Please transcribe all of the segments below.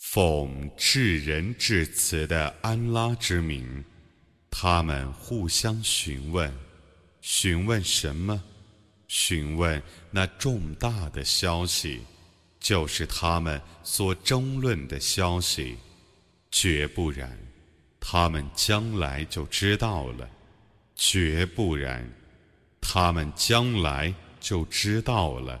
奉至仁至慈的安拉之名，他们互相询问，询问什么？询问那重大的消息，就是他们所争论的消息。绝不然，他们将来就知道了；绝不然，他们将来就知道了。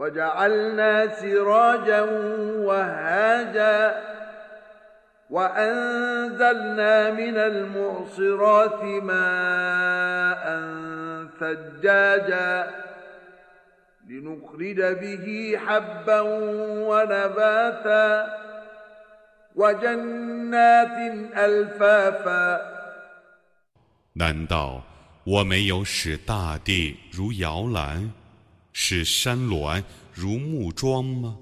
وجعلنا سراجا وهاجا وأنزلنا من المعصرات ماء ثجاجا لنخرج به حبا ونباتا وجنات ألفافا 难道我没有使大地如摇篮 是山峦如木桩吗？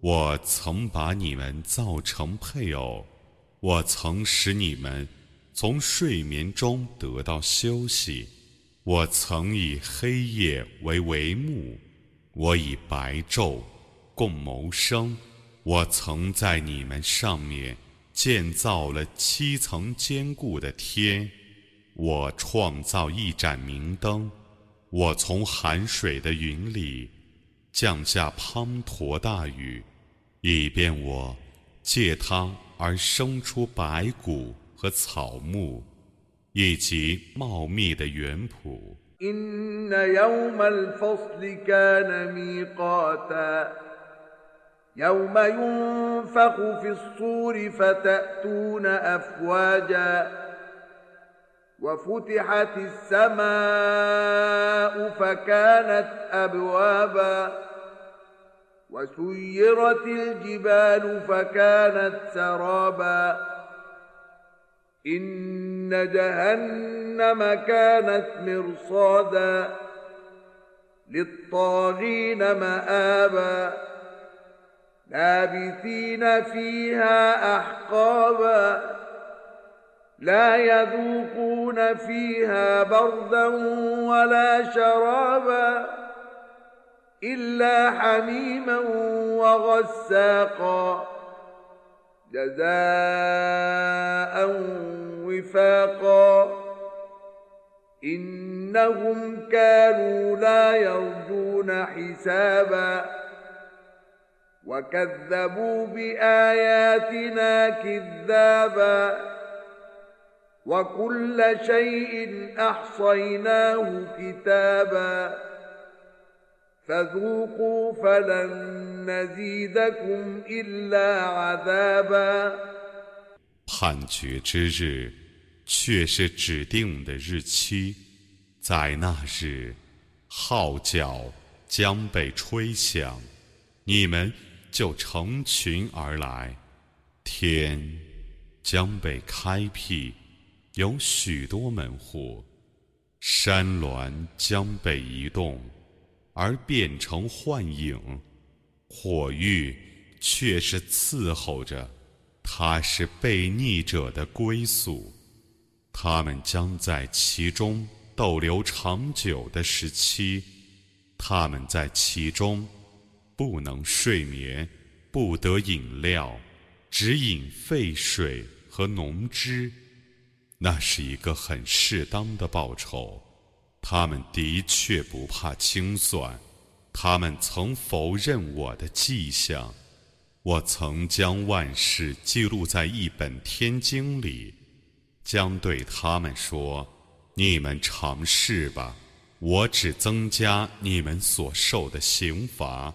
我曾把你们造成配偶，我曾使你们从睡眠中得到休息，我曾以黑夜为帷幕，我以白昼共谋生，我曾在你们上面建造了七层坚固的天，我创造一盏明灯。我从含水的云里降下滂沱大雨，以便我借汤而生出白骨和草木，以及茂密的园圃。وفتحت السماء فكانت أبوابا وسيرت الجبال فكانت سرابا إن جهنم كانت مرصادا للطاغين مآبا لابثين فيها أحقابا لا يذوقون فيها بردا ولا شرابا إلا حميما وغساقا جزاء وفاقا إنهم كانوا لا يرجون حسابا وكذبوا بآياتنا كذابا 判决之日，却是指定的日期，在那日，号角将被吹响，你们就成群而来，天将被开辟。有许多门户，山峦将被移动，而变成幻影；火域却是伺候着，它是被逆者的归宿。他们将在其中逗留长久的时期，他们在其中不能睡眠，不得饮料，只饮沸水和浓汁。那是一个很适当的报酬，他们的确不怕清算，他们曾否认我的迹象，我曾将万事记录在一本天经里，将对他们说：“你们尝试吧，我只增加你们所受的刑罚。”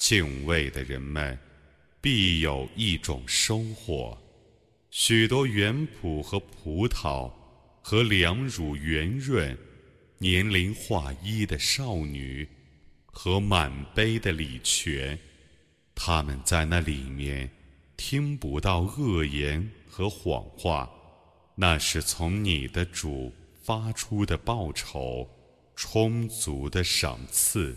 敬畏的人们必有一种收获，许多原朴和葡萄，和两乳圆润、年龄化一的少女，和满杯的礼泉，他们在那里面听不到恶言。和谎话，那是从你的主发出的报酬，充足的赏赐。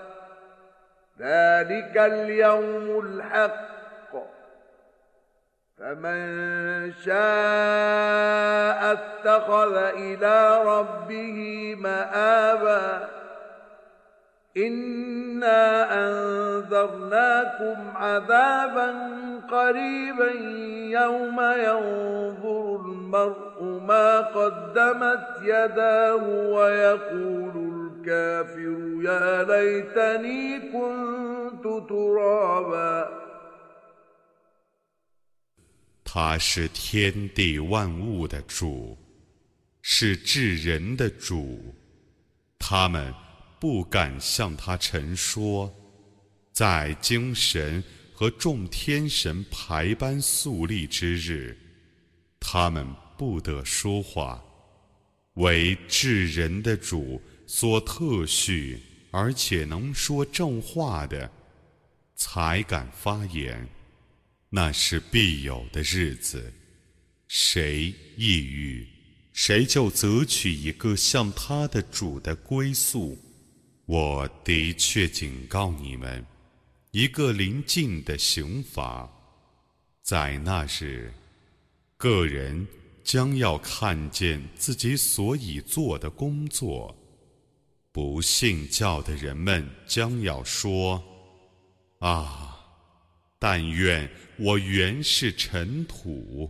ذلك اليوم الحق. فمن شاء اتخذ إلى ربه مآبا. إنا أنذرناكم عذابا قريبا يوم ينظر المرء ما قدمت يداه ويقول الكافر يا ليتني كنت ترابا 他是天地万物的主，是至人的主，他们不敢向他陈说，在精神和众天神排班肃立之日，他们不得说话。为至人的主 所特许，而且能说正话的，才敢发言。那是必有的日子，谁抑郁，谁就择取一个像他的主的归宿。我的确警告你们，一个临近的刑罚，在那日，个人将要看见自己所以做的工作。不信教的人们将要说：“啊，但愿我原是尘土。”